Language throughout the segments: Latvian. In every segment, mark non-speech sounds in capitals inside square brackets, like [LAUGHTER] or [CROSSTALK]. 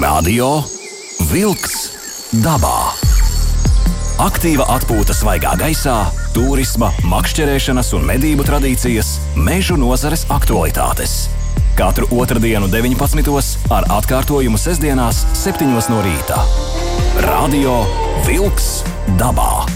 Radio Wolks dabā. Aktīva atpūta svaigā gaisā, turisma, makšķerēšanas un medību tradīcijas, mežu nozares aktualitātes. Katru otrdienu, 19. ar atkārtojumu sestdienās, 7. no rīta. Radio Wolks dabā.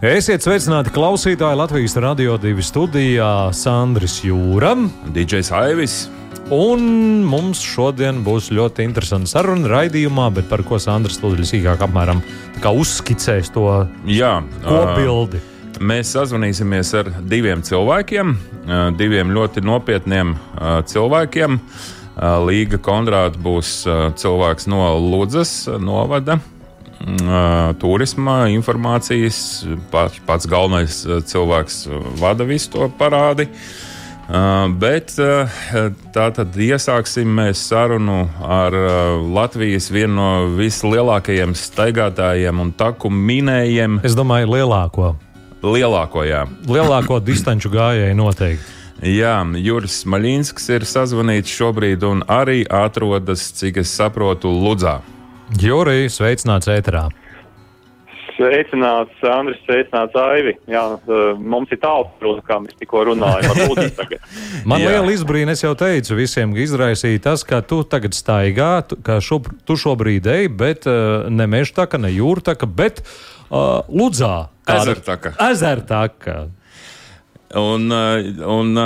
Esiet sveicināti klausītāji Latvijas radio divi studijā Sandris Jūra. DJs Aivis. Un mums šodien būs ļoti interesanta saruna raidījumā, bet par ko Sandrs Lūdzu sīkāk apmēram uzskicēs to Jā, kopbildi. Uh, mēs sazvanīsimies ar diviem cilvēkiem, uh, diviem ļoti nopietniem uh, cilvēkiem. Uh, Līga Konrāta būs uh, cilvēks no Ludzas novada turisma informācijas. Pats, pats galvenais cilvēks vada visu to parādi. Bet tā tad iesāksim mēs sarunu ar Latvijas vienu no vislielākajiem staigātājiem un taku minējiem. Es domāju, lielāko. Lielāko, jā. Lielāko distanču gājēju noteikti. Jā, Juris Maļinskis ir sazvanīts šobrīd un arī atrodas, cik es saprotu, Ludzā. Jurija, sveicināts ēterā. Sveicināts, Andris, sveicināts, Aivi. Jā, mums ir tāls, protams, kā mēs tikko runājām. [LAUGHS] Man Jā. liela izbrīna, es jau teicu, visiem izraisīja tas, ka tu tagad staigā, ka šo, tu šobrīd ej, bet uh, ne mežtaka, ne jūrtaka, bet uh, Ludzā. Ezertaka. Ezertaka. Un, un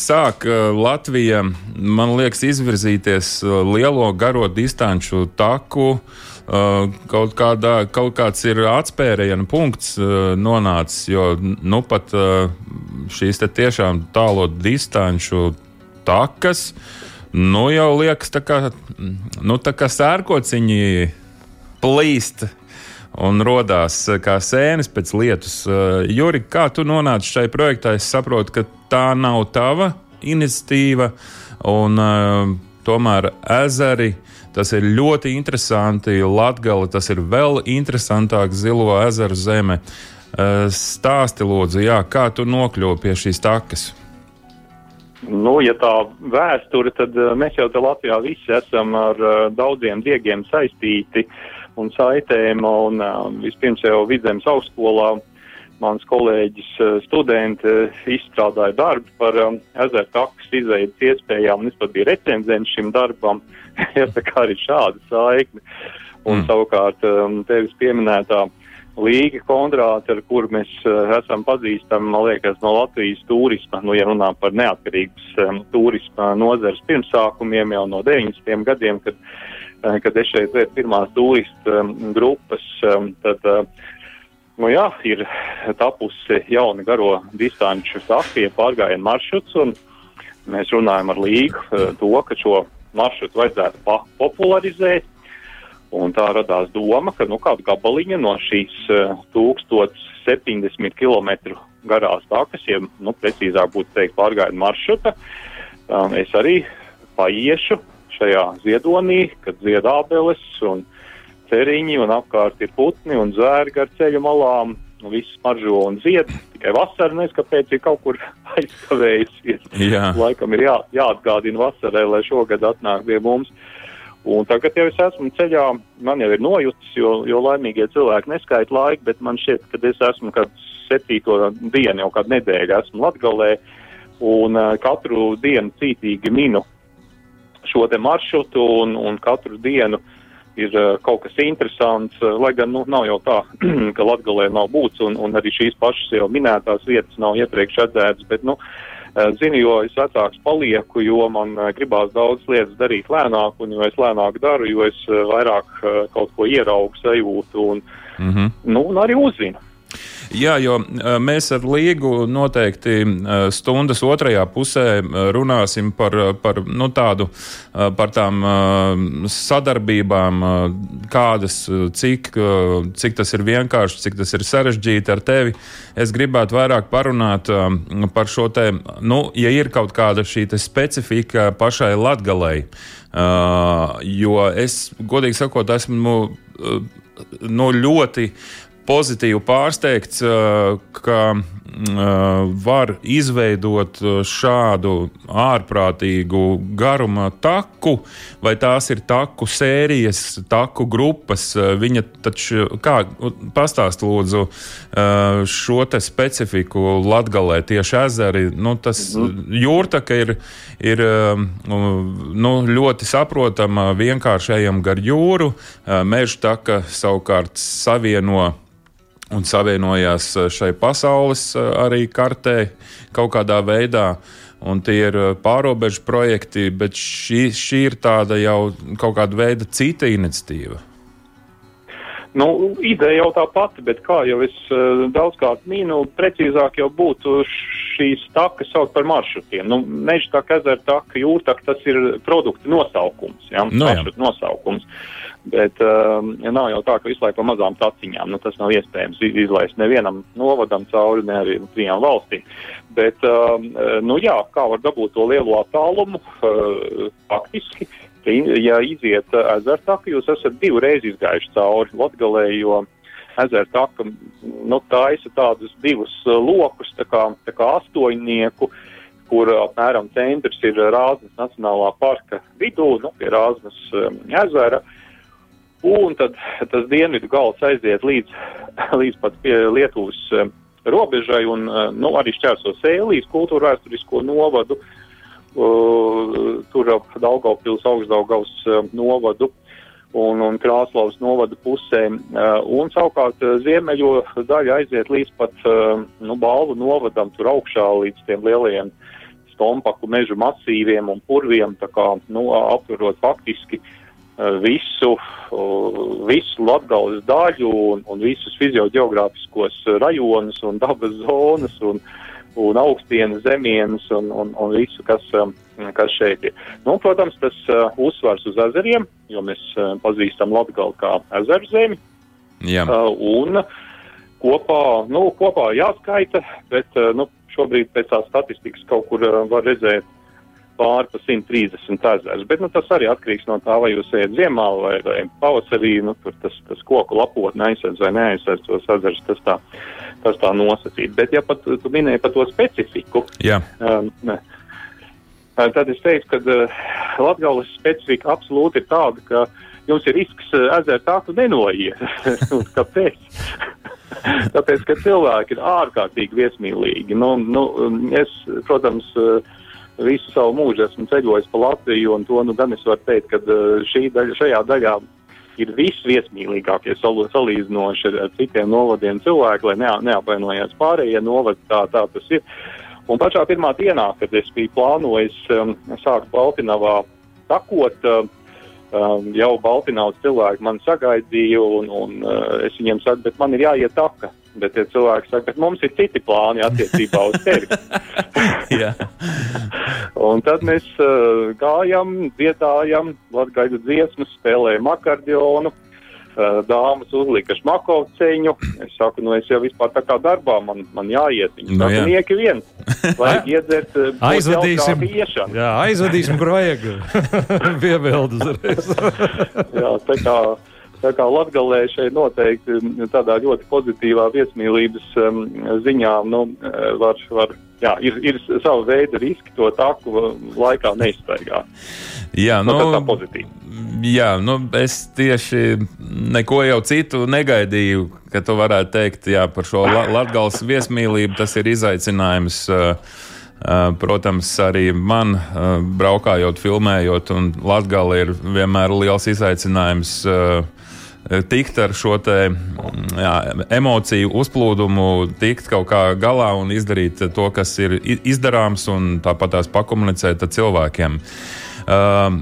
sāk Latvija, man liekas, izvirzīties lielo garo distanču taku. Kaut, kādā, kaut kāds ir atspēriena punkts nonācis, jo nu pat šīs tiešām tālo distanču takas, nu jau liekas tā kā, nu, tā kā sērkociņi plīst un radās eh, kā sēnes pēc lietus. Eh, Juri, kā tu nonāci šai projektā? Es saprotu, ka tā nav tava iniciatīva, un uh, tomēr ezeri. Tas ir ļoti interesanti. Latvija tas ir vēl interesantāk Zilo ezeru zeme. Uh, stāsti, lūdzu, jā, kā tu nokļuvi pie šīs takas? Nu, ja tā vēsture, tad mēs jau te Latvijā visi esam ar uh, daudziem diegiem saistīti. Un saitēm. Un, vispirms jau Vidzemes augstskolā mans kolēģis uh, studenti uh, izstrādāja darbu par um, ezeru takas izveidas iespējām, un es pat biju recenzents šim darbam. [LAUGHS] Jāsaka arī šāda saikne. Un mm. savukārt um, tevis pieminētā Līga Kondrāta, ar kuru mēs uh, esam pazīstami, man liekas, no Latvijas turisma, nu, ja runā par neatkarības um, turisma nozares pirmsākumiem jau no 90. gadiem, kad uh, Eh, kad es šeit vedu pirmās turistu um, grupas, um, tad, uh, nu jā, ir tapusi jauna garo distanču safija pārgājienu maršruts, mēs runājam ar līgu uh, to, ka šo maršrutu vajadzētu popularizēt, un tā radās doma, ka, nu, kādu gabaliņu no šīs uh, 1070 km garās takas, ja, nu, precīzāk būtu teikt, pārgājienu maršruta, um, es arī paiešu šajā ziedonī, kad zied ābeles un ceriņi un apkārt ir putni un zvēri gar ceļu malām. Nu, viss maržo un zied, tikai vasarā nezinu, kāpēc ir kaut kur [LAUGHS] aizkavējusies. Jā. Laikam ir jā, jāatgādina vasarai, lai šogad atnāk pie mums. Un tagad jau es esmu ceļā, man jau ir nojūtas, jo, jo laimīgie cilvēki neskaita laiku, bet man šķiet, ka es esmu kad septīto dienu, jau kādu nedēļu esmu Latgalē, un uh, katru dienu cītīgi minu šo te maršrutu un, un katru dienu ir uh, kaut kas interesants, uh, lai gan nu, nav jau tā, [CLEARS THROAT] ka Latgalē nav būts un, un arī šīs pašas jau minētās vietas nav iepriekš redzētas, bet, nu, uh, zinu, jo es vecāks palieku, jo man gribās daudz lietas darīt lēnāk, un jo es lēnāk daru, jo es vairāk kaut ko ieraugu, sajūtu un, mm -hmm. nu, un arī uzzinu. Jā, jo mēs ar Līgu noteikti stundas otrajā pusē runāsim par, par, nu, tādu, par tām sadarbībām, kādas, cik, cik tas ir vienkārši, cik tas ir sarežģīti ar tevi. Es gribētu vairāk parunāt par šo te, nu, ja ir kaut kāda šī specifika pašai latgalei. Jo es, godīgi sakot, esmu nu, ļoti pozitīvi pārsteigts, ka var izveidot šādu ārprātīgu garuma taku, vai tās ir taku sērijas, taku grupas. Viņa taču, kā pastāst lūdzu šo te specifiku Latgalē tieši ezeri, nu tas mhm. jūrtaka ir, ir nu, ļoti saprotama vienkāršajam gar jūru, meža taka savukārt savieno un savienojās eh, šai pasaules eh, arī kartē kaut kādā veidā. Un tie ir eh, pārobežu projekti, bet šī, šī ir tāda jau kaut kāda veida cita iniciatīva. Nu, ideja jau tā pati, bet kā jau es uh, daudzkārt mīnu, precīzāk jau būtu šīs takas saukt par maršrutiem. Nu, Meža taka, ezera taka, jūrtaka, tas ir produktu nosaukums, ja? no, nu, nosaukums. Bet um, ja nav jau tā, ka visu laiku mazām taciņām, nu, tas nav iespējams izlaist nevienam novadam cauri, ne arī trijām valstīm. Bet, um, nu jā, kā var dabūt to lielo attālumu, uh, faktiski, ja iziet ezera taku, jūs esat divreiz izgājuši cauri Latgalē, jo ezera taka nu, taisa tādus divus lokus, tā kā, tā kā astoņnieku, kur apmēram centrs ir Rāznas Nacionālā parka vidū, nu, pie Rāznas um, ezera. Uh, Un tad tas dienvidu gals aiziet līdz, [LAUGHS] līdz pat pie Lietuvas um, robežai un uh, nu, arī šķērso Sēlijas kultūra vēsturisko novadu, uh, tur ap Daugavpils augstdaugavas uh, novadu un, un Krāslavas novada pusē. Un savukārt ziemeļo daļa aiziet līdz pat nu, balvu novadam tur augšā līdz tiem lielajiem stompaku mežu masīviem un purviem, tā kā nu, aptverot faktiski uh, visu, visu Latgales daļu un, un visus fizioģeogrāfiskos rajonus un dabas zonas un, un augstienas zemienes un, un, un visu, kas, kas šeit ir. Nu, protams, tas uzsvars uz ezeriem, jo mēs pazīstam Latgali kā ezeru zemi. Jā. Un kopā, nu, kopā jāskaita, bet nu, šobrīd pēc tā statistikas kaut kur var redzēt pāri pa 130 ezers. Bet nu, tas arī atkarīgs no tā, vai jūs ejat ziemā vai, vai pavasarī. Nu, tur tas, tas koku lapotne aizsardz vai neaizsardz tos ezerus, tas tā, tas tā nosacīt. Bet, ja pat tu minēji par to specifiku, Jā. um, ne, tad es teiktu, ka uh, Latgales specifika absolūti ir tāda, ka jums ir risks uh, ezeru tāku nenoiet. [LAUGHS] Kāpēc? [LAUGHS] Tāpēc, ka cilvēki ir ārkārtīgi viesmīlīgi. Nu, nu, es, protams, uh, visu savu mūžu esmu ceļojis pa Latviju, un to nu gan es varu teikt, ka šī daļa, šajā daļā ir visviesmīlīgākie salīdzinoši ar citiem novadiem cilvēki, lai ne, neapvainojās pārējie novadi, tā, tā tas ir. Un pašā pirmā dienā, kad es biju plānojis um, sākt Baltinavā takot, uh, um, jau Baltinavas cilvēki man sagaidīja, un, un uh, es viņiem saku, bet man ir jāiet taka. Bet ja cilvēki saka, ka mums ir citi plāni attiecībā uz tevi. [LAUGHS] un tad mēs uh, gājam, dziedājam, latgaidu dziesmas, spēlējam akordionu. Uh, dāmas uzlika šmakovceņu. Es saku, nu es jau vispār tā kā darbā, man, man jāiet. Viņi nu, saka, nieki viens. [LAUGHS] Vajag iedzert uh, aizvadīsim. Jā, aizvadīsim, kur vajag. [LAUGHS] Piebildu uzreiz. jā, tā kā Tā kā Latvijā šeit noteikti tādā ļoti pozitīvā viesmīlības um, ziņā nu, var, var, jā, ir, ir sava veida riski to taku laikā neizstaigāt. Jā, nu, nu, tā pozitīvi. Jā, nu, es tieši neko jau citu negaidīju, ka tu varētu teikt jā, par šo la Latvijas viesmīlību. Tas ir izaicinājums. Uh, protams, arī man, braukājot, filmējot, un Latvija ir vienmēr liels izaicinājums uh, tikt ar šo te, mm, jā, emociju uzplūdumu, tikt kaut kā galā un izdarīt to, kas ir izdarāms, un tāpat tās pakomunicēt ar cilvēkiem. Uh,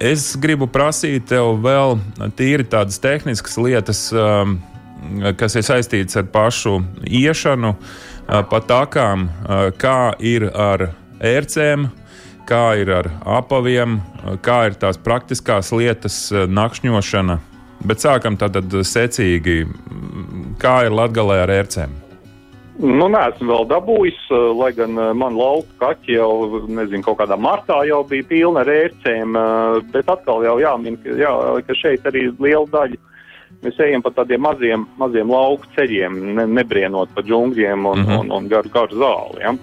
es gribu prasīt tev vēl tīri tādas tehniskas lietas, um, kas ir saistītas ar pašu iešanu, uh, pa takām, uh, kā ir ar ērcēm, kā ir ar apaviem, kā ir tās praktiskās lietas, nakšņošana, Bet sākam tad secīgi, kā ir Latvijā ar ērcēm. Nu, nē, esmu vēl dabūjis, eh, lai gan eh, man lauka kaķi jau, nezinu, kaut kādā martā jau bija pilna ar ērcēm, eh, bet atkal jau jāmin, ka, jā, ka šeit arī liela daļa mēs ejam pa tādiem maziem, maziem lauku ceļiem, ne, nebrienot pa džungļiem un, mm -hmm. un, un garu, garu zāli. Ja.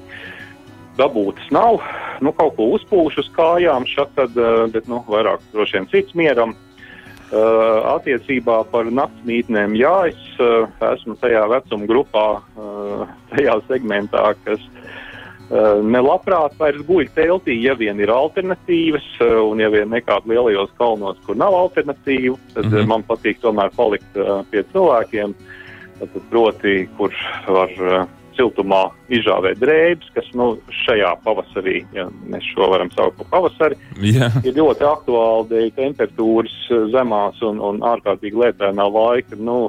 Dabūtas nav, nu, kaut ko uzpūšu uz kājām, šat tad, bet nu, vairāk droši vien cits mieram. Uh, attiecībā par naktsmītnēm, jā, es uh, esmu tajā vecuma grupā, uh, tajā segmentā, kas nelabprāt vairs guļ teltī, ja vien ir alternatīvas, un ja vien nekāda lielajos kalnos, kur nav alternatīvu, tad mm -hmm. man patīk tomēr palikt pie cilvēkiem, tad, proti, kurš var. Siltumā izžāvēt drēbes, kas nu, šajā pavasarī, ja mēs šo varam saukt par pavasari, yeah. ir ļoti aktuāli dēļ temperatūras eh, zemās un, un ārkārtīgi lētēnā laika. Nu,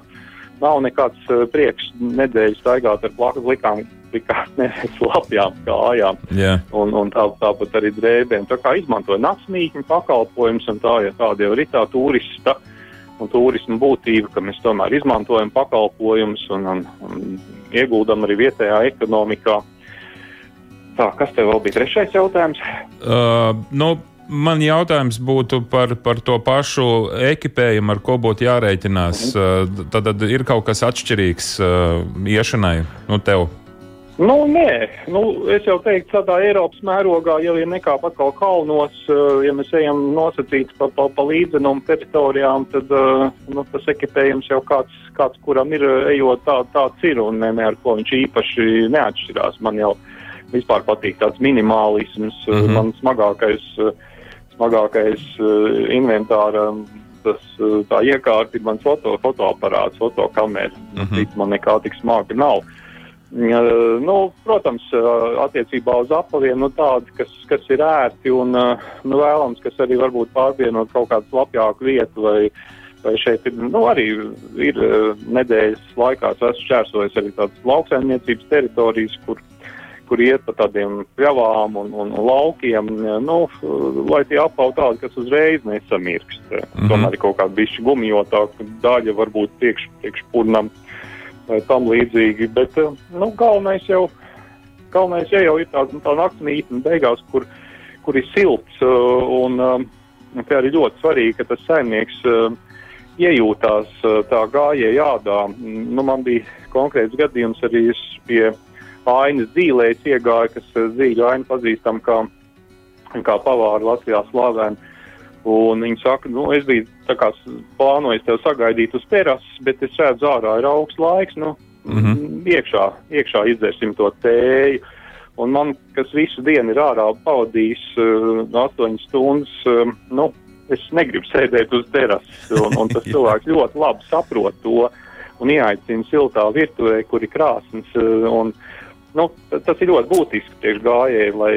nav nekāds uh, prieks nedēļas staigāt ar plakas likām, likām [LAUGHS] nevis lapjām, kājām. Yeah. Un, un tā, tāpat arī drēbēm. Tā kā izmantoja naktsmītņu pakalpojumus un tā, ja tāda jau ir tā turista. Un turismu būtība, ka mēs tomēr izmantojam pakalpojumus un, un, un ieguldam arī vietējā ekonomikā. Tā, kas tev vēl bija trešais jautājums? Uh, nu, Man jautājums būtu par, par to pašu ekipējumu, ar ko būtu jārēķinās. Mhm. Uh, tad, tad ir kaut kas atšķirīgs uh, iešanai nu, tev. Nu, nē, nu, es jau teiktu, tādā Eiropas mērogā jau ir nekāp atkal kalnos, uh, ja mēs ejam nosacīts pa, pa, pa līdzenumu teritorijām, tad uh, nu, tas ekipējums jau kāds, kāds kuram ir ejot tā, tāds ir un ne, ne ar ko viņš īpaši neatšķirās. Man jau vispār patīk tāds minimālisms, mm -hmm. man smagākais, smagākais inventāra. Tas, tā iekārta ir mans foto, fotoaparāts, fotokamera. Mm -hmm. Man nekā tik smaga nav. Nu, protams, attiecībā uz apaviem nu, tādi, kas, kas ir ērti un nu, vēlams, kas arī varbūt pārvienot kaut kādu lapjāku vietu. Vai, vai šeit ir, nu, arī ir nedēļas laikā esmu šķērsojis arī tādas lauksaimniecības teritorijas, kur, kur iet pa tādiem pļavām un, un, un laukiem, nu, lai tie apavi tādi, kas uzreiz nesamirkst. Mm -hmm. Tomēr ir kaut kāda bišķi gumijotāka daļa, varbūt priekš, priekšpurnam. Priekš vai tam līdzīgi. Bet eh, nu, galvenais jau, galvenais ja jau ir tā, tā naktsmītne beigās, kur, kur ir silts. Eh, un eh, te arī ļoti svarīgi, ka tas saimnieks iejūtās tā gājēja ādā. Nu, man bija konkrēts gadījums arī pie ainas dzīvējas iegāja, kas zīļu ainu pazīstam kā, kā pavāri Latvijā slavēni. Un viņi saka, nu, es biju plānojis tevi sagaidīt uz terases, bet es redzu, ārā ir augsts laiks. Nu, mm -hmm. iekšā, iekšā izdzersim to tēju. Un man, kas visu dienu ir ārā pavadījis uh, 8 stundas, uh, nu, es negribu sēdēt uz terases. Un, un tas [LAUGHS] cilvēks ļoti labi saprot to un ieaicina siltā virtuvē, kur ir krāsnes. Uh, un, nu, tas ir ļoti būtiski priekš gājēji, lai,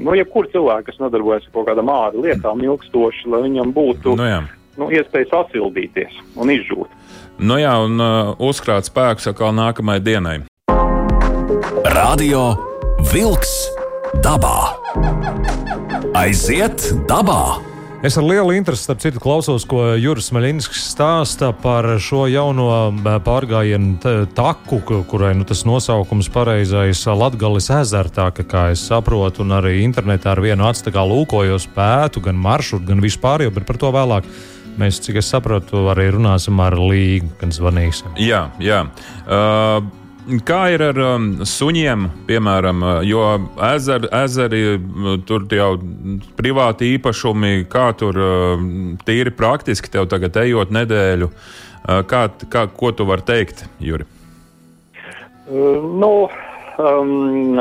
nu, jebkur cilvēks, kas nodarbojas ar kaut kādām ārā lietām ilgstoši, lai viņam būtu nu, jā. Nu, iespēja sasildīties un izžūt. Nu jā, un uh, uzkrāt spēkus atkal nākamajai dienai. Radio Vilks dabā. Aiziet dabā! Es ar lielu interesi, starp citu, klausos, ko Juris Maļinskis stāsta par šo jauno pārgājienu taku, kurai nu, tas nosaukums pareizais - Latgales ezertāka, kā es saprotu, un arī internetā ar vienu acu lūkojos pētu, gan maršrutu, gan vispār, bet par to vēlāk. Mēs, cik es saprotu, arī runāsim ar Līgu, kad zvanīsim. Jā, jā. Uh, Kā ir ar um, suņiem, piemēram, uh, jo ezeri, ezeri tur jau privāti īpašumi, kā tur uh, tīri praktiski tev tagad ejot nedēļu, uh, kā, kā, ko tu vari teikt, Juri? Uh, nu, um,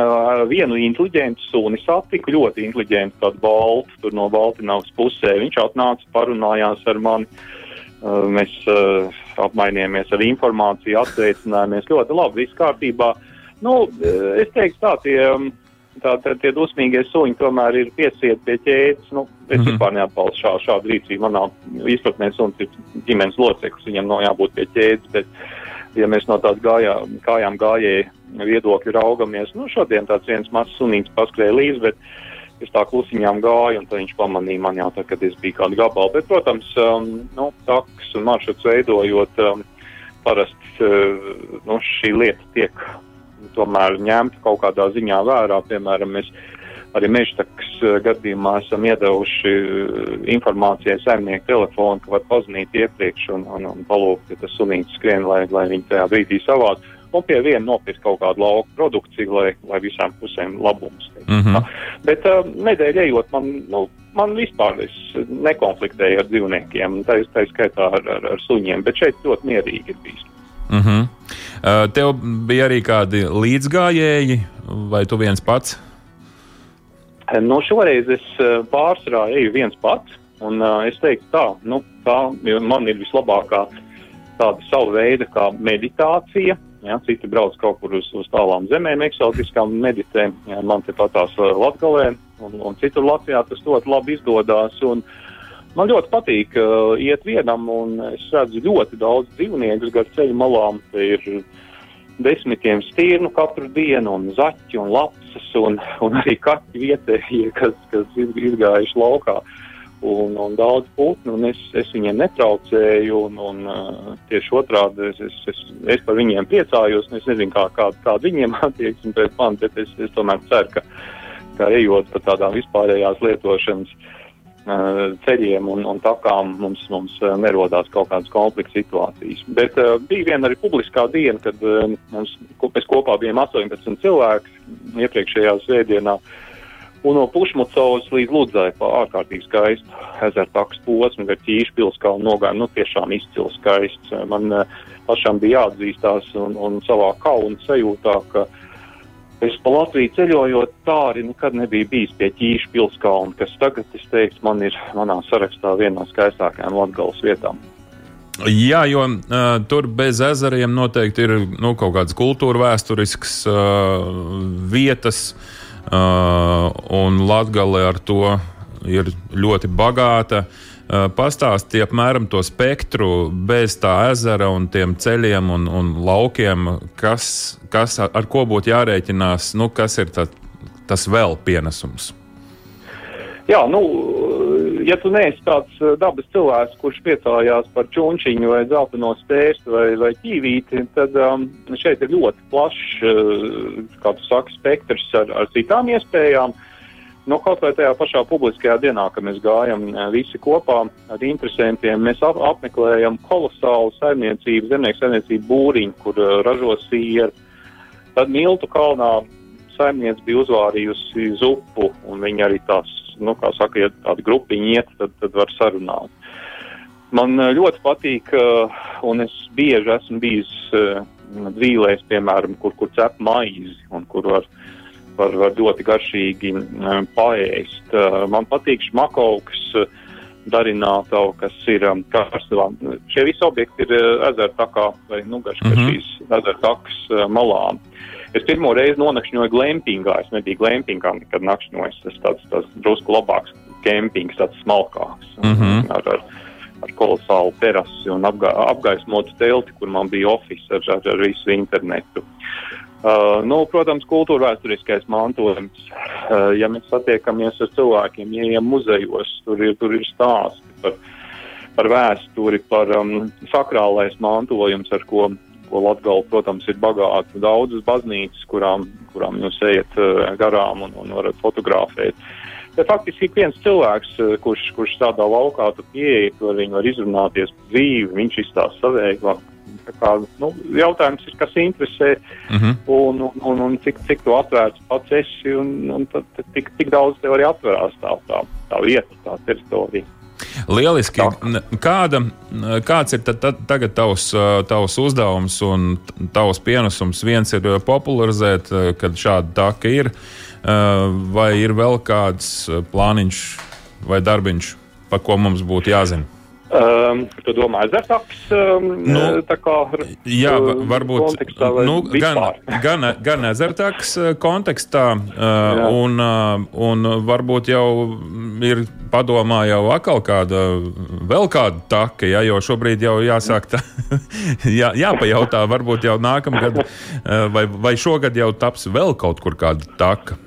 vienu inteliģentu suni satiku, ļoti inteliģentu, tādu baltu, tur no Baltiņas pusē. Viņš atnāca, parunājās ar mani. Uh, mēs uh, apmainījāmies ar informāciju, atsveicinājāmies ļoti labi, viss kārtībā. Nu, es teiktu, tā tie, tā, tā, tie dusmīgie suņi tomēr ir piesieti pie ķēdes. Nu, es mm -hmm. vispār neatbalstu šā, šādu rīcību. Manā izpratnē suns ir ģimenes loceklis, viņam nav jābūt pie ķēdes. Bet, ja mēs no tādas gājā, kājām gājēju viedokļu raugamies, nu, šodien tāds viens mazs sunīts paskrēja līdzi, bet es tā klusiņām gāju, un viņš pamanīja man jau tā, kad es biju kādu gabalu. Bet, protams, um, nu, taks un maršruts veidojot, um, parasti uh, nu, šī lieta tiek tomēr ņemta kaut kādā ziņā vērā. Piemēram, mēs arī mežtakas gadījumā esam iedevuši informācijai saimnieku telefonu, ka var pazvanīt iepriekš un, un, un palūgt, ja tas sunītis skrien, lai, lai viņi tajā brīdī savāc. Un pie viena nopirkt kaut kādu lauku produkciju, lai, lai visām pusēm labums. Mm -hmm. Bet uh, nedēļa ejot, man, nu, man vispār nekonfliktēju ar dzīvniekiem, tā, tā skaitā ar, ar, ar suņiem, bet šeit ļoti mierīgi ir bijis. Mm -hmm. uh, tev bija arī kādi līdzgājēji, vai tu viens pats? Nu, šoreiz es pārsvarā eju viens pats, un uh, es teiktu tā, nu, tā man ir vislabākā tāda sava veida kā meditācija. Ja, citi brauc kaut kur uz, uz tālām zemēm, eksotiskām meditē. Ja, man te patās uh, Latgalē un, un citur Latvijā tas ļoti labi izdodas. Man ļoti patīk uh, iet vienam, un es redzu ļoti daudz dzīvnieku gar ceļu malām. Te ir desmitiem stirnu katru dienu, un zaķi un lapsas, un, un arī kaķi vietējie, kas, kas izgājuši laukā. Uh, un, un daudz putnu, un es, es viņiem netraucēju, un, un uh, tieši otrādi es, es, es, es par viņiem priecājos, un es nezinu, kā, kā, kā viņiem [LAUGHS] attieksme pret mani, bet es, es tomēr ceru, ka, ka ejot pa tādām vispārējās lietošanas uh, ceļiem un, un takām mums, mums uh, nerodās kaut kādas konflikta situācijas. Bet uh, bija viena arī publiskā diena, kad uh, mums, mēs kopā bijām 18 cilvēki iepriekšējā svētdienā. Uh, Un no Pušmucovas līdz Ludzai pa ārkārtīgi skaistu ezeru taks posmu, gar ķīšu pilskalnu nogājumu, nu tiešām izcils skaists. Man uh, pašam bija jāatzīstās un, un savā kauna sajūtā, ka es pa Latviju ceļojot tā arī nekad nebija bijis pie ķīšu pilskalna, kas tagad, es teiktu, man ir manā sarakstā vienā no skaistākajām Latgales vietām. Jā, jo uh, tur bez ezeriem noteikti ir nu, kaut kādas kultūra vēsturiskas uh, vietas. Uh, Uh, un Latvija ar to ir ļoti bagāta. Uh, Pastāstiet apmēram to spektru bez tā ezera un tiem ceļiem un, un laukiem, kas, kas ar ko būtu jārēķinās, nu, kas ir tā, tas vēl pienesums. Jā, nu, ja tu neesi tāds dabas cilvēks, kurš priecājās par čūniņu vai zeltaino stērstu vai, vai ķīvīti, tad um, šeit ir ļoti plašs, uh, kā tu saki, spektrs ar, ar citām iespējām. Nu, kaut vai tajā pašā publiskajā dienā, kad mēs gājam visi kopā ar interesantiem, mēs ap apmeklējam kolosālu saimniecību, zemnieku saimniecību būriņu, kur uh, ražo sieru. Tad Miltu kalnā saimniece bija uzvārījusi zupu, un viņi arī tās nu, kā saka, ja tāda grupiņa iet, tad, tad var sarunāt. Man eh, ļoti patīk, eh, un es bieži esmu bijis eh, dzīvēs, piemēram, kur, kur cep maizi un kur var, var, var ļoti garšīgi paēst. Man patīk šmakauks darinātavu, kas ir karstvā. Šie visi objekti ir ezertakā vai, nu, garš, mm -hmm. šīs ezertakas malām. Es pirmo reizi nonakšņoju glampingā. Es nebiju glampingā nekad nakšņojis. Tas tāds, tāds drusku labāks kempings, tāds smalkāks. Mm -hmm. ar, ar, ar kolosālu terasi un apga apgaismotu telti, kur man bija oficiāls ar, ar, ar visu internetu. Uh, nu, protams, kultūra vēsturiskais mantojums. Uh, ja mēs satiekamies ar cilvēkiem, ieejam muzejos, tur ir, tur ir stāsti par, par vēsturi, par um, sakrālais mantojums, ar ko ko Latgala, protams, ir bagāta. Daudzas baznīcas, kurām, kurām jūs ejat uh, garām un, un varat fotografēt. Bet faktiski ik viens cilvēks, uh, kurš, kurš tādā laukā pieeja, to viņi var izrunāties par dzīvi, viņš izstāsta savēju. Kā, nu, jautājums ir, kas interesē uh mhm. -huh. un, un, un, un cik, cik tu atvērts pats esi, un, un tad, tik, tik daudz tev arī atverās tā, tā, tā vieta, tā teritorija. Lieliski. Kāda, kāds ir tad, tad, tagad tavs, tavs uzdevums un tavs pienesums? Viens ir popularizēt, kad šāda taka ir, vai ir vēl kāds plāniņš vai darbiņš, par ko mums būtu jāzina? Um, tu domā, ezertaks, um, nu, tā kā jā, varbūt nu, gan, gan, gan ezertaks kontekstā, uh, un, uh, un varbūt jau ir padomā jau atkal kāda, vēl kāda taka, ja, jo šobrīd jau jāsāk tā, [LAUGHS] jā, jāpajautā, varbūt jau nākamgad uh, vai, vai šogad jau taps vēl kaut kur kāda taka.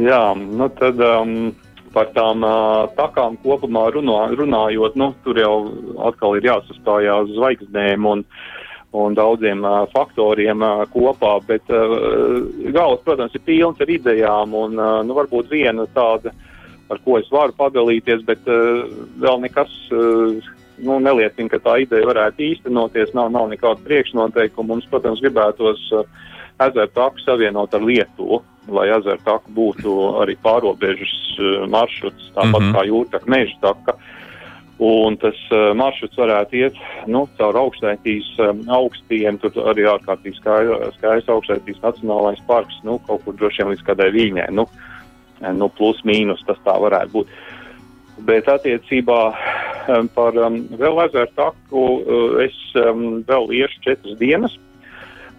Jā, nu tad. Um, Par tām takām kopumā runā, runājot, nu, tur jau atkal ir jāsastājās zvaigznēm un, un daudziem uh, faktoriem uh, kopā, bet uh, galvas, protams, ir pilns ar idejām, un uh, nu, varbūt viena tāda, ar ko es varu padalīties, bet uh, vēl nekas uh, nu, neliecina, ka tā ideja varētu īstenoties, nav, nav nekāda priekšnoteikuma. Mums, protams, gribētos uh, ezeru taku savienot ar Lietuvu, lai ezeru taku būtu arī pārobežas uh, maršruts, tāpat mm -hmm. kā jūrtaka, meža taka. Un tas uh, maršruts varētu iet nu, caur augstētīs um, augstiem, tur arī ārkārtīgi skaists augstētīs nacionālais parks, nu, kaut kur droši vien līdz kādai viņai, nu, nu plus mīnus tas tā varētu būt. Bet attiecībā par um, vēl ezeru taku es um, vēl iešu četras dienas,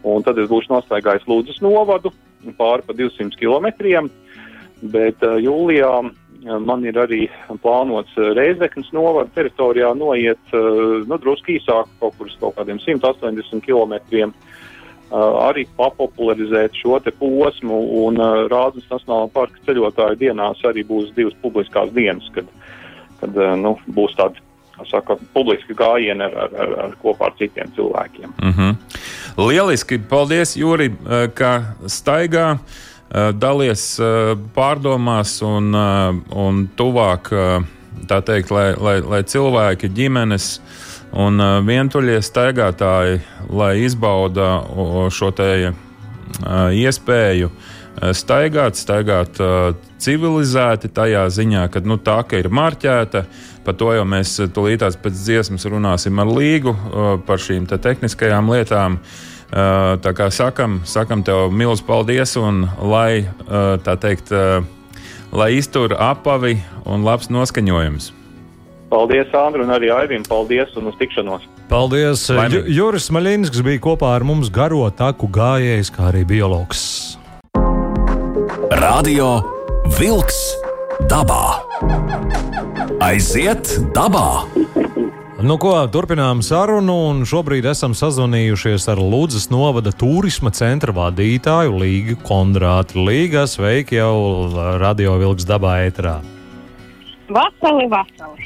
un tad es būšu nostaigājis Lūdzes novadu pāri pa 200 kilometriem, bet uh, jūlijā Man ir arī plānots eh, Reizeknas novada teritorijā noiet eh, nu, drusku īsāk, kaut kur uz kaut kādiem 180 km. Arī papopularizēt šo posmu, un Rāznas Nacionālā parka ceļotāju dienās arī būs divas publiskās dienas, kad, kad nu, būs tāda saka, publiska gājiena ar, ar, ar, ar kopā ar citiem cilvēkiem. Mm -hmm. Lieliski! Paldies, Juri, ka staigā! Eh, dalies eh, pārdomās un, eh, un tuvāk, tā teikt, lai, lai, lai cilvēki, ģimenes un vientuļie staigātāji, lai izbauda šo te iespēju staigāt, staigāt civilizēti, tajā ziņā, ka nu, tā ka ir marķēta. Par to jau mēs tūlītās pēc dziesmas runāsim ar Līgu par šīm te tehniskajām lietām. Uh, Tā kā sakam, sakam tev milzu paldies un lai tā teikt, lai iztur apavi un labs noskaņojums. Paldies, Andri, un arī Aivim. Paldies un uz tikšanos. Paldies. Ju, Juris Maļinskis bija kopā ar mums garo taku gājējs, kā arī biologs. Radio Vilks dabā. Aiziet dabā! Nu, ko, turpinām sarunu, un šobrīd esam sazvanījušies ar Lūdzes novada turisma centra vadītāju Līgu Kondrātu. Līga, sveiki jau radio vilks dabā ēterā. Vasali, vasali.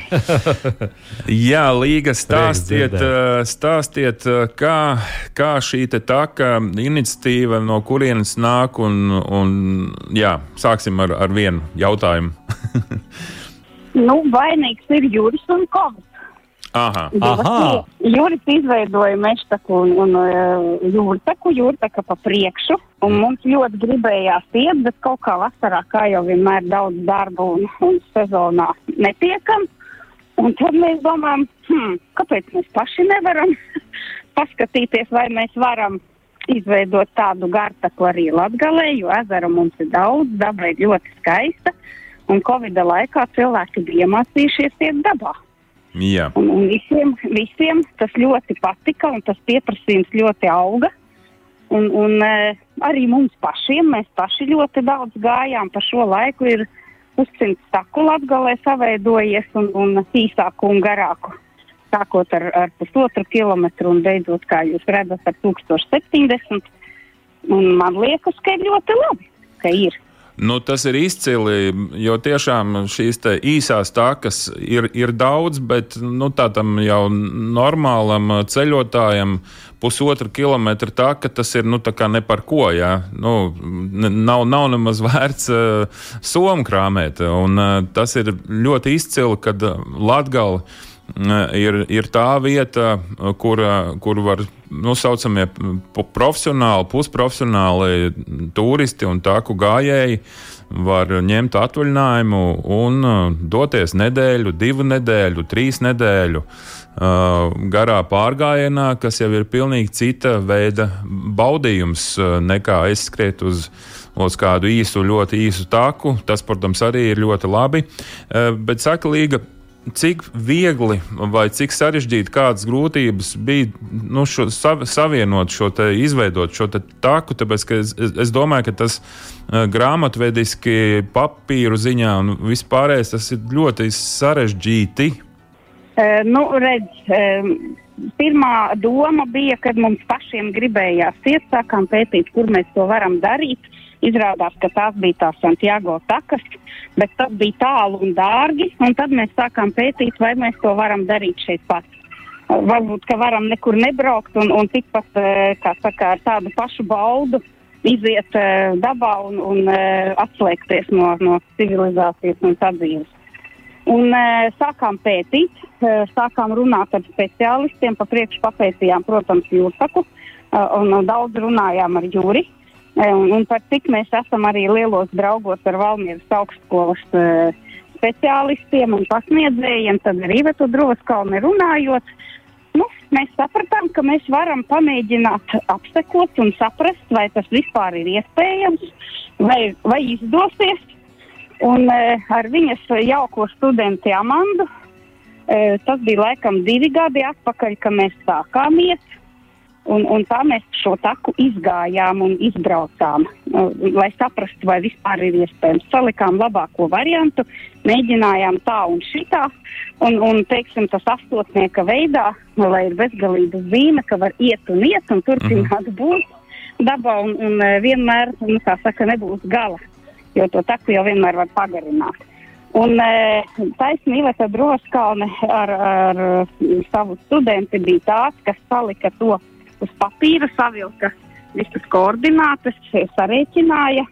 [LAUGHS] jā, Līga, stāstiet, stāstiet kā, kā šī taka iniciatīva, no kurienes nāk, un, un jā, sāksim ar, ar vienu jautājumu. [LAUGHS] nu, vainīgs ir Juris un Kovs. Aha. Aha. Jūras izveidoja mežtaku un, un jūrtaku, jūrtaka pa priekšu, un mums ļoti gribējās iet, bet kaut kā vasarā, kā jau vienmēr, daudz darba un, un sezonā netiekam. Un tad mēs domājam, hmm, kāpēc mēs paši nevaram [LAUGHS] paskatīties, vai mēs varam izveidot tādu gartaku arī Latgalē, jo ezera mums ir daudz, daba ir ļoti skaista, un Covid laikā cilvēki bija iemācījušies iet dabā. Jā. Un, un visiem, visiem tas ļoti patika, un tas pieprasījums ļoti auga. Un, un uh, arī mums pašiem, mēs paši ļoti daudz gājām. Pa šo laiku ir pussimts staku latgalē saveidojies un, un īsāku un garāku. Sākot ar, ar pusotru kilometru un beidzot, kā jūs redzat, ar 1070. Un man liekas, ka ir ļoti labi, ka ir. Nu, tas ir izcili, jo tiešām šīs īsās takas ir, ir daudz, bet nu, tādam jau normālam ceļotājam pusotra kilometra taka tas ir nu, ne par ko. Ja? Nu, nav, nav nemaz vērts uh, somu krāmēt. Un, uh, tas ir ļoti izcili, kad Latgala ir, ir tā vieta, kur, kur var nu, profesionāli, pusprofesionāli turisti un tāku gājēji var ņemt atvaļinājumu un doties nedēļu, divu nedēļu, trīs nedēļu garā pārgājienā, kas jau ir pilnīgi cita veida baudījums nekā aizskriet uz uz kādu īsu, ļoti īsu taku. Tas, protams, arī ir ļoti labi. Bet saka, Līga, cik viegli vai cik sarežģīti, kādas grūtības bija nu, šo, sav, savienot šo te, izveidot šo te taku, tāpēc ka es, es domāju, ka tas uh, grāmatvediski, papīru ziņā un vispārējais tas ir ļoti sarežģīti. Uh, nu, redz, uh, pirmā doma bija, kad mums pašiem gribējās iet, sākām pētīt, kur mēs to varam darīt. Izrādās, ka tās bija tās Santiago takas, bet tas bija tālu un dārgi, un tad mēs sākām pētīt, vai mēs to varam darīt šeit pat. varbūt, ka varam nekur nebraukt un, un tikpat, kā saka, ar tādu pašu baudu iziet uh, dabā un, un uh, atslēgties no, no civilizācijas un sadzīves. Un uh, sākām pētīt, uh, sākām runāt ar speciālistiem, pa priekšu papētījām, protams, jūrsaku, uh, un daudz runājām ar jūri. Un, un par cik mēs esam arī lielos draugos ar Valmieras augstskolas uh, speciālistiem un pasniedzējiem, tad arī Vetu Droskalni runājot, nu, mēs sapratām, ka mēs varam pamēģināt apsekot un saprast, vai tas vispār ir iespējams, vai, vai izdosies. Un uh, ar viņas jauko studenti Amandu, uh, tas bija laikam divi gadi atpakaļ, kad mēs sākām iet. Un, un tā mēs šo taku izgājām un izbraucām, uh, lai saprastu, vai vispār ir iespējams. Salikām labāko variantu, mēģinājām tā un šitā, un, un teiksim, tas astotnieka veidā, lai ir bezgalība zīme, ka var iet un iet un turpināt -hmm. būt dabā, un, un vienmēr, nu, kā saka, nebūs gala jo to taku jau vienmēr var pagarināt. Un e, taisnība tā droskalne ar, ar savu studenti bija tāds, kas salika to uz papīra, savilka visas koordinātas, sarēķināja,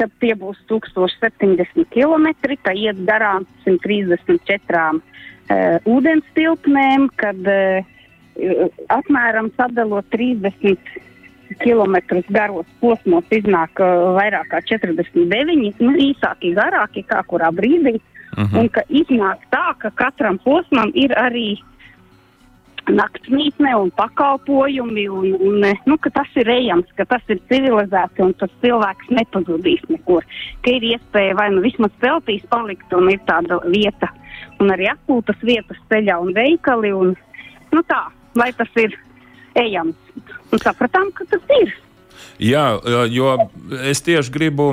ka tie būs 1070 km, ka iet garām 134 uh, ūdens tilpnēm, kad uh, apmēram sadalot 30 km garos posmos iznāk uh, vairāk kā 49, nu, īsāki, garāki, kā kurā brīdī. Uh mhm. -huh. Un ka iznāk tā, ka katram posmam ir arī naktsmītne un pakalpojumi, un, un nu, ka tas ir ejams, ka tas ir civilizēts un tas cilvēks nepazudīs nekur. Ka ir iespēja vai nu vismaz peltīs palikt un ir tāda vieta, un arī atpūtas vietas ceļā un veikali, un nu tā, lai tas ir ejams. Un sapratām, ka tas ir. Jā, jo es tieši gribu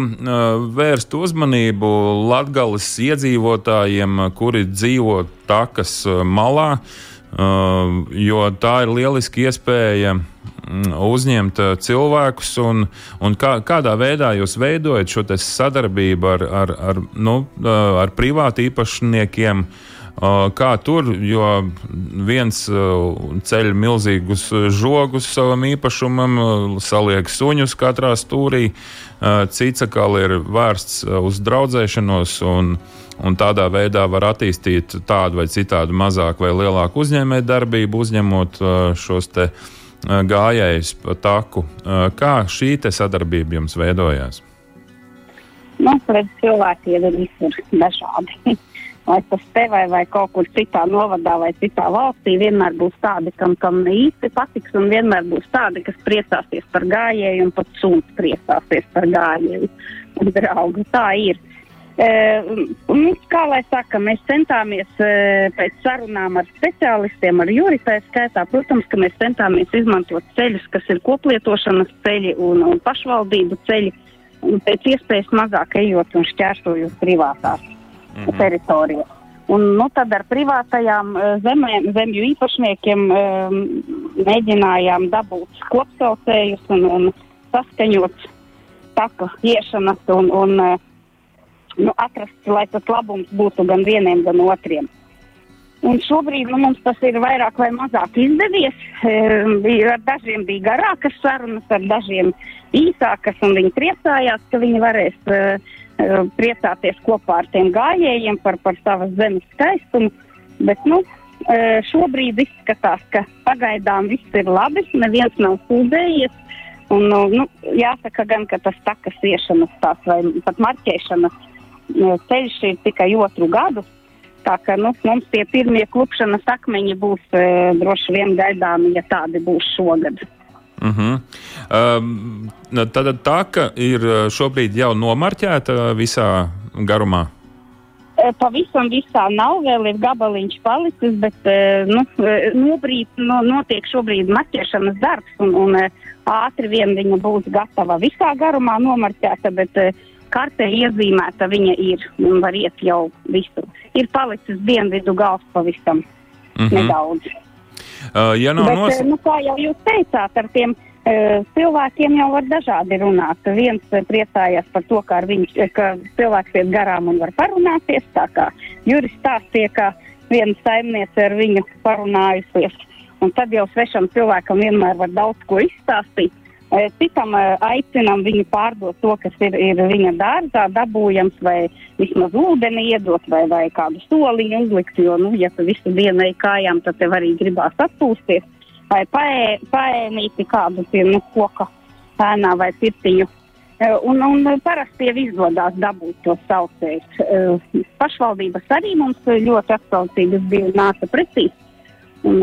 vērst uzmanību Latvijas iedzīvotājiem, kuri dzīvo takas malā, jo tā ir lieliski iespēja uzņemt cilvēkus un, un kā, kādā veidā jūs veidojat šo sadarbību ar, ar, ar, nu, ar privātu īpašniekiem. Uh, Kā tur, jo viens ceļ milzīgus žogus savam īpašumam, saliek suņus katrā stūrī, cits atkal ir vērsts uz draudzēšanos un, un tādā veidā var attīstīt tādu vai citādu mazāku vai lielāku uzņēmēju darbību, uzņemot šos gājējus pa taku. Kā šī sadarbība jums veidojās? Nu, redz, cilvēki ir visur dažādi [LAUGHS] vai tas te vai, vai kaut kur citā novadā vai citā valstī, vienmēr būs tādi, kam, kam īsti patiks, un vienmēr būs tādi, kas priecāsies par gājēju, un pat suns priecāsies par gājēju un draugu. Tā ir. E, un, kā lai saka, mēs centāmies e, pēc sarunām ar speciālistiem, ar juritai skaitā, protams, ka mēs centāmies izmantot ceļus, kas ir koplietošanas ceļi un, un pašvaldību ceļi, un pēc iespējas mazāk ejot un šķērsojot privātās mm -hmm. teritoriju. Un, nu, tad ar privātajām uh, zemēm, zemju īpašniekiem um, mēģinājām dabūt kopsaucējus un, un saskaņot taka iešanas un, un uh, nu, atrast, lai tas labums būtu gan vieniem, gan otriem. Un šobrīd nu, mums tas ir vairāk vai mazāk izdevies. E, ar dažiem bija garākas sarunas, ar dažiem īsākas, un viņi priecājās, ka viņi varēs e, Eh, priecāties kopā ar tiem gājējiem par, par savas zemes skaistumu. Bet, nu, eh, šobrīd izskatās, ka pagaidām viss ir labi, neviens nav sūdzējies. Un, nu, nu, jāsaka gan, tas takas iešanas tās vai pat marķēšanas eh, ceļš ir tikai otru gadu. Tā kā nu, mums tie pirmie klupšanas akmeņi būs e, droši vien gaidāmi, ja tādi būs šogad. Uh -huh. um, tad tā ka ir uh, šobrīd jau nomarķēta visā garumā. E, pavisam visā nav, vēl ir gabaliņš palicis, bet e, nu, e, nobrīd, no, notiek šobrīd marķēšanas darbs, un, un ātri vien viņa būs gatava visā garumā nomarķēta, bet kartē iezīmēta viņa ir un var iet jau visur. Ir palicis dienvidu gals pavisam mhm. -huh. nedaudz. Uh, ja nav Bet, nos... nu, kā jau jūs teicāt, ar tiem uh, cilvēkiem jau var dažādi runāt. Viens priecājās par to, ka, viņš, ka cilvēks iet garām un var parunāties. Tā kā Juris stāstīja, ka viena saimniece ar viņu parunājusies. Un tad jau svešam cilvēkam vienmēr var daudz ko izstāstīt. Citam aicinām viņu pārdot to, kas ir, ir viņa dārzā dabūjams, vai vismaz ūdeni iedot, vai, vai kādu soliņu uzlikt. Jo, nu, ja tu visu dienu ej kājām, tad tev arī gribās atpūsties. Vai paē, paēnīti kādu pie nu, koka ēnā vai pirtiņu. Un, un parasti jau izdodas dabūt to saucējus. Pašvaldības arī mums ļoti atsaucības bija nāca pretī. Un,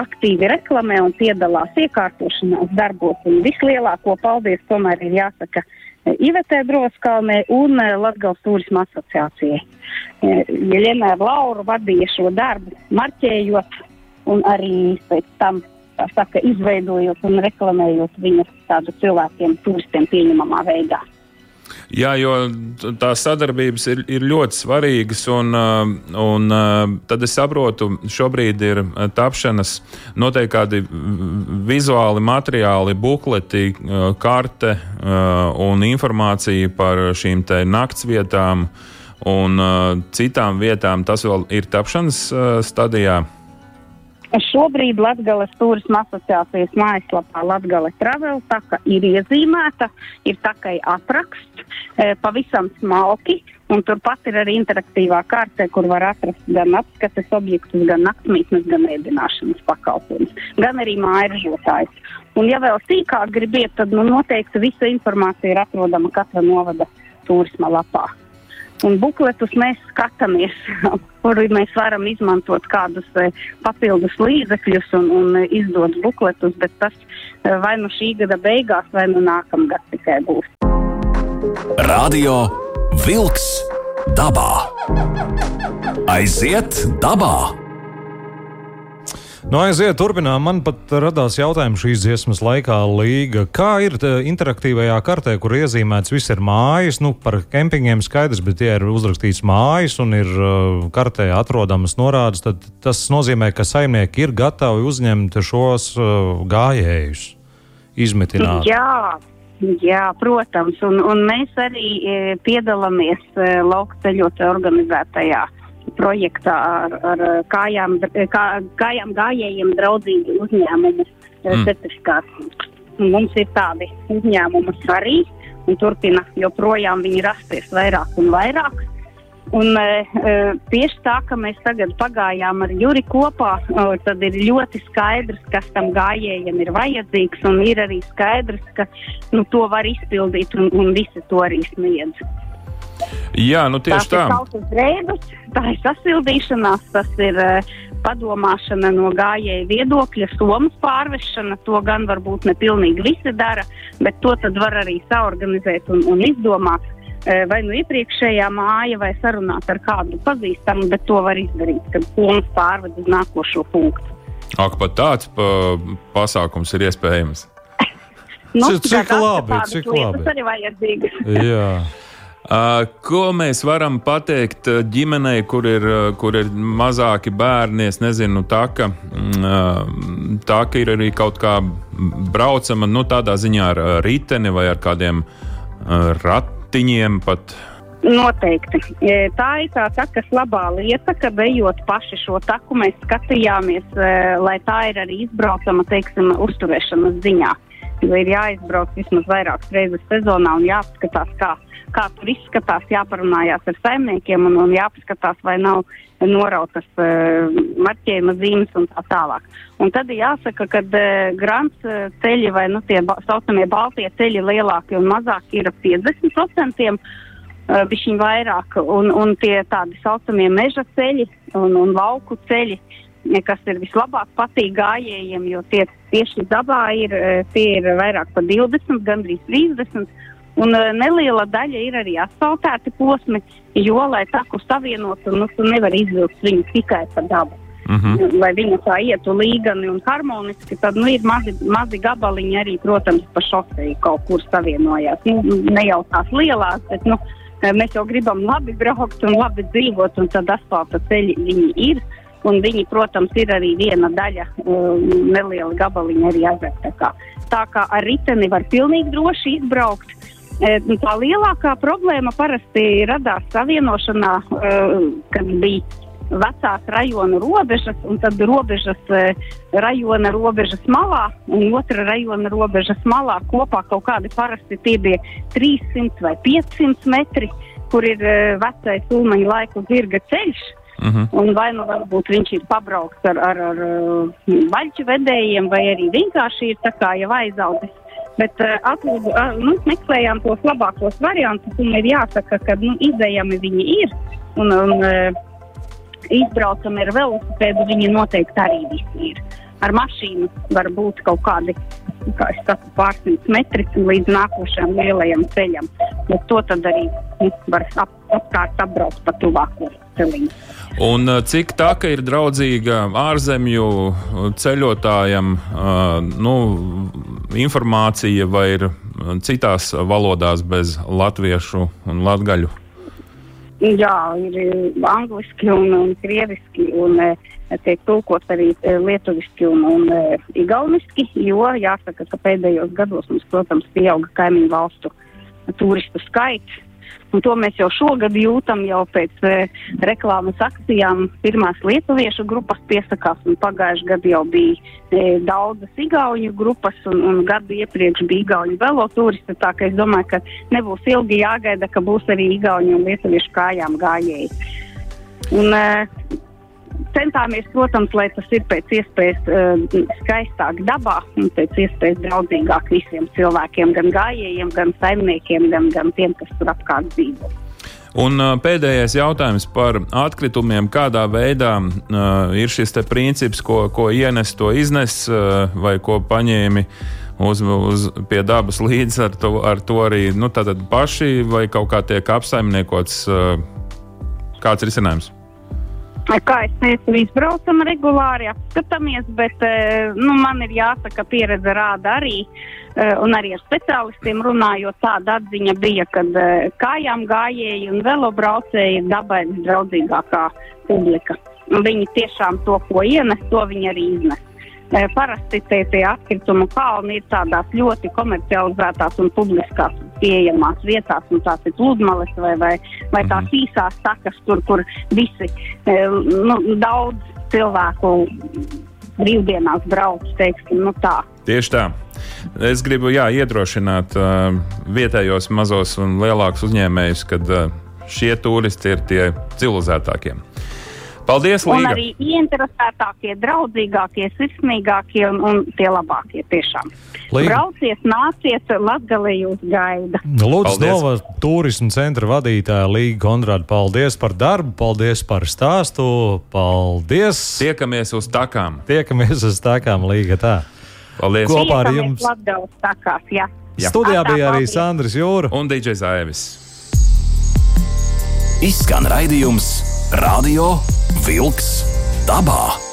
aktīvi reklamē un piedalās iekārtošanās darbos. Un vislielāko paldies tomēr ir jāsaka e, Ivetē Droskalnē un e, Latgals turisma asociācijai. Jeļena ar Lauru vadīja šo darbu, marķējot un arī pēc tam, saka, izveidojot un reklamējot viņus tādu cilvēkiem, turistiem pieņemamā veidā. Jā, jo tās sadarbības ir, ir ļoti svarīgas, un, uh, un uh, tad es saprotu, šobrīd ir uh, tapšanas noteikti kādi vizuāli materiāli, bukleti, karte un informācija par šīm te naktsvietām un citām vietām. Tas vēl ir tapšanas stadijā. Šobrīd Latvijas turisma asociācijas mājaslapā Latvijas Travel taka ir iezīmēta, ir takai apraksts, e, pavisam smalki, un turpat ir arī interaktīvā kārtē, kur var atrast gan apskates objektus, gan naktsmītnes, gan ēdināšanas pakalpojumus, gan arī mājasjotājs. Un ja vēl sīkāk gribiet, tad nu, noteikti visa informācija ir atrodama katra novada turisma lapā. Un bukletus mēs skatāmies, [LAUGHS] kur mēs varam izmantot kādus e, papildus līdzekļus un, un izdot bukletus, bet tas e, vai nu šī gada beigās, vai nu nākamgad tikai būs. Radio Wolks dabā. Aiziet dabā! Nu, aiziet, turpinām. Man pat radās jautājums šīs dziesmas laikā, Līga. Kā ir interaktīvajā kartē, kur iezīmēts viss ir mājas? Nu, par kempingiem skaidrs, bet tie ir uzrakstīts mājas un ir uh, kartē atrodamas norādes. Tad tas nozīmē, ka saimnieki ir gatavi uzņemt šos uh, gājējus, izmetināt. Jā. Jā, protams, un, un mēs arī piedalāmies lauka ceļotāju organizētajā projektā ar, ar kājām, kā, kājām gājējiem draudzīgu uzņēmumu mm. certifikāciju. Mums ir tādi uzņēmumi arī, un turpina joprojām viņi rasties vairāk un vairāk. Un, e, tieši tā, ka mēs tagad pagājām ar Juri kopā, e, tad ir ļoti skaidrs, kas tam gājējiem ir vajadzīgs, un ir arī skaidrs, ka nu, to var izpildīt, un, un visi to arī sniedz. Jā, nu tieši tā. Tas ir reibus, tā ir sasildīšanās, tas ir uh, padomāšana no gājēja viedokļa, somas pārvešana. To gan varbūt ne pilnīgi visi dara, bet to tad var arī saorganizēt un, un izdomāt. Uh, vai nu iepriekšējā māja, vai sarunāt ar kādu pazīstamu, bet to var izdarīt, kad somas pārved uz nākošo punktu. Ak, pat tāds pa, pasākums ir iespējams. nu, cik, cik labi, cik labi. Tas arī vajadzīgs. [LAUGHS] Uh, ko mēs varam pateikt uh, ģimenei, kur ir, uh, kur ir mazāki bērni? Es nezinu, tā ka, mm, tā ka ir arī kaut kā braucama nu, tādā ziņā ar riteni vai ar kādiem ratiņiem pat. Noteikti. E, tā ir tā takas labā lieta, ka ejot paši šo taku, mēs skatījāmies, e, lai tā ir arī izbraucama, teiksim, uzturēšanas ziņā. Jo ir jāizbrauc vismaz vairākas reizes sezonā un jāapskatās, kā kā tur izskatās, jāparunājās ar saimniekiem un, un jāpaskatās, vai nav norautas uh, marķējuma zīmes un tā tālāk. Un tad jāsaka, ka uh, grants uh, ceļi vai nu, tie saucamie baltie ceļi lielāki un mazāki ir ap 50%. Uh, Bišķiņ vairāk, un, un tie tādi saucamie meža ceļi un, un lauku ceļi, kas ir vislabāk patīk gājējiem, jo tie tieši dabā ir, tie ir vairāk par 20, gandrīz 30, Un uh, neliela daļa ir arī asfaltēti posmi, jo, lai taku savienotu, nu, tu nevari izvilkt viņu tikai pa dabu. Mm -hmm. Lai viņa tā ietu līgani un harmoniski, tad nu, ir mazi, mazi gabaliņi arī, protams, pa šoseju kaut kur savienojās. Nu, ne jau tās lielās, bet nu, mēs jau gribam labi braukt un labi dzīvot, un tad asfalta ceļi viņi ir. Un viņi, protams, ir arī viena daļa, um, neliela gabaliņa arī ezerā. Tā, tā kā ar riteni var pilnīgi droši izbraukt. E, tā lielākā problēma parasti radās savienošanā, e, kad bija vecās rajona robežas, un tad robežas, uh, rajona robežas malā un otra rajona robežas malā kopā kaut kādi parasti tie bija 300 vai 500 metri, kur ir uh, vecais ulmaņa laiku zirga ceļš. Uh -huh. Un vai nu varbūt viņš ir pabraukts ar, ar, ar vaļķu vedējiem, vai arī vienkārši ir tā kā jau aizaudzis. Bet uh, atlūdu, uh, nu, meklējām tos labākos variantus, un ir jāsaka, ka nu, izējami viņi ir. Un, un, uh, izbraucam ar velosipēdu, viņi noteikti arī visi ir. Ar mašīnu var būt kaut kādi kā saku, pārsimt metri līdz nākošajam lielajam ceļam. Bet to tad arī nu, var ap, apkārt apbraukt pa tuvāko celiņu. Un cik tā ir draudzīga ārzemju ceļotājam, nu, informācija vai ir citās valodās bez latviešu un latgaļu? Jā, ir angliski un, un krieviski, un tiek tulkots arī lietuviski un, un igauniski, jo jāsaka, ka pēdējos gados mums, protams, pieauga kaimiņu valstu turistu skaits. Un to mēs jau šogad jūtam, jau pēc e, reklāmas akcijām. Pirmās lietuviešu grupas piesakās, un pagājušajā gadā jau bija e, daudzas igauņu grupas, un, un gadu iepriekš bija igauņu velotūristi. Tā ka es domāju, ka nebūs ilgi jāgaida, ka būs arī igauņu un lietuviešu kājām gājēji. Un, e, centāmies, protams, lai tas ir pēc iespējas uh, skaistāk dabā un pēc iespējas draudzīgāk visiem cilvēkiem, gan gājējiem, gan saimniekiem, gan, gan tiem, kas tur apkārt dzīvo. Un uh, pēdējais jautājums par atkritumiem. Kādā veidā uh, ir šis princips, ko, ko ienes, to iznes, uh, vai ko paņēmi uz, uz pie dabas līdzi ar to, ar to arī nu, paši, vai kaut kā tiek apsaimniekots? Uh, kāds ir risinājums? Kā es teicu, izbraucam regulāri, apskatāmies, bet eh, nu, man ir jāsaka, pieredze rāda arī, eh, un arī ar speciālistiem runājot, tāda atziņa bija, ka eh, kājām gājēji un velobraucēji ir dabai draudzīgākā publika. Viņi tiešām to, ko ienes, to viņi arī iznes. Parasti tie, tie atkritumu kalni ir tādās ļoti komercializētās un publiskās pieejamās vietās, un tās ir pludmales vai, vai, vai tās mhm. īsās takas, tur, kur visi nu, daudz cilvēku brīvdienās brauc, teiksim, nu tā. Tieši tā. Es gribu jā, iedrošināt uh, vietējos mazos un lielākus uzņēmējus, ka uh, šie turisti ir tie civilizētākie. Paldies, Līga! Un arī ieinteresētākie, draudzīgākie, sirsnīgākie un, un tie labākie tiešām. Līga. Brauciet, nāciet, Latgalē jūs gaida. Lūdzu, Nova turismu centra vadītāja Līga Konrāda, paldies par darbu, paldies par stāstu, paldies! Tiekamies uz takām! Tiekamies uz takām, Līga tā! Paldies! Kopā ar jums! Latgales takās, jā. Jā. Studijā bija arī Sandrs Jūra un DJs Aivis. Izskan raidījums Radio Vilks dabā.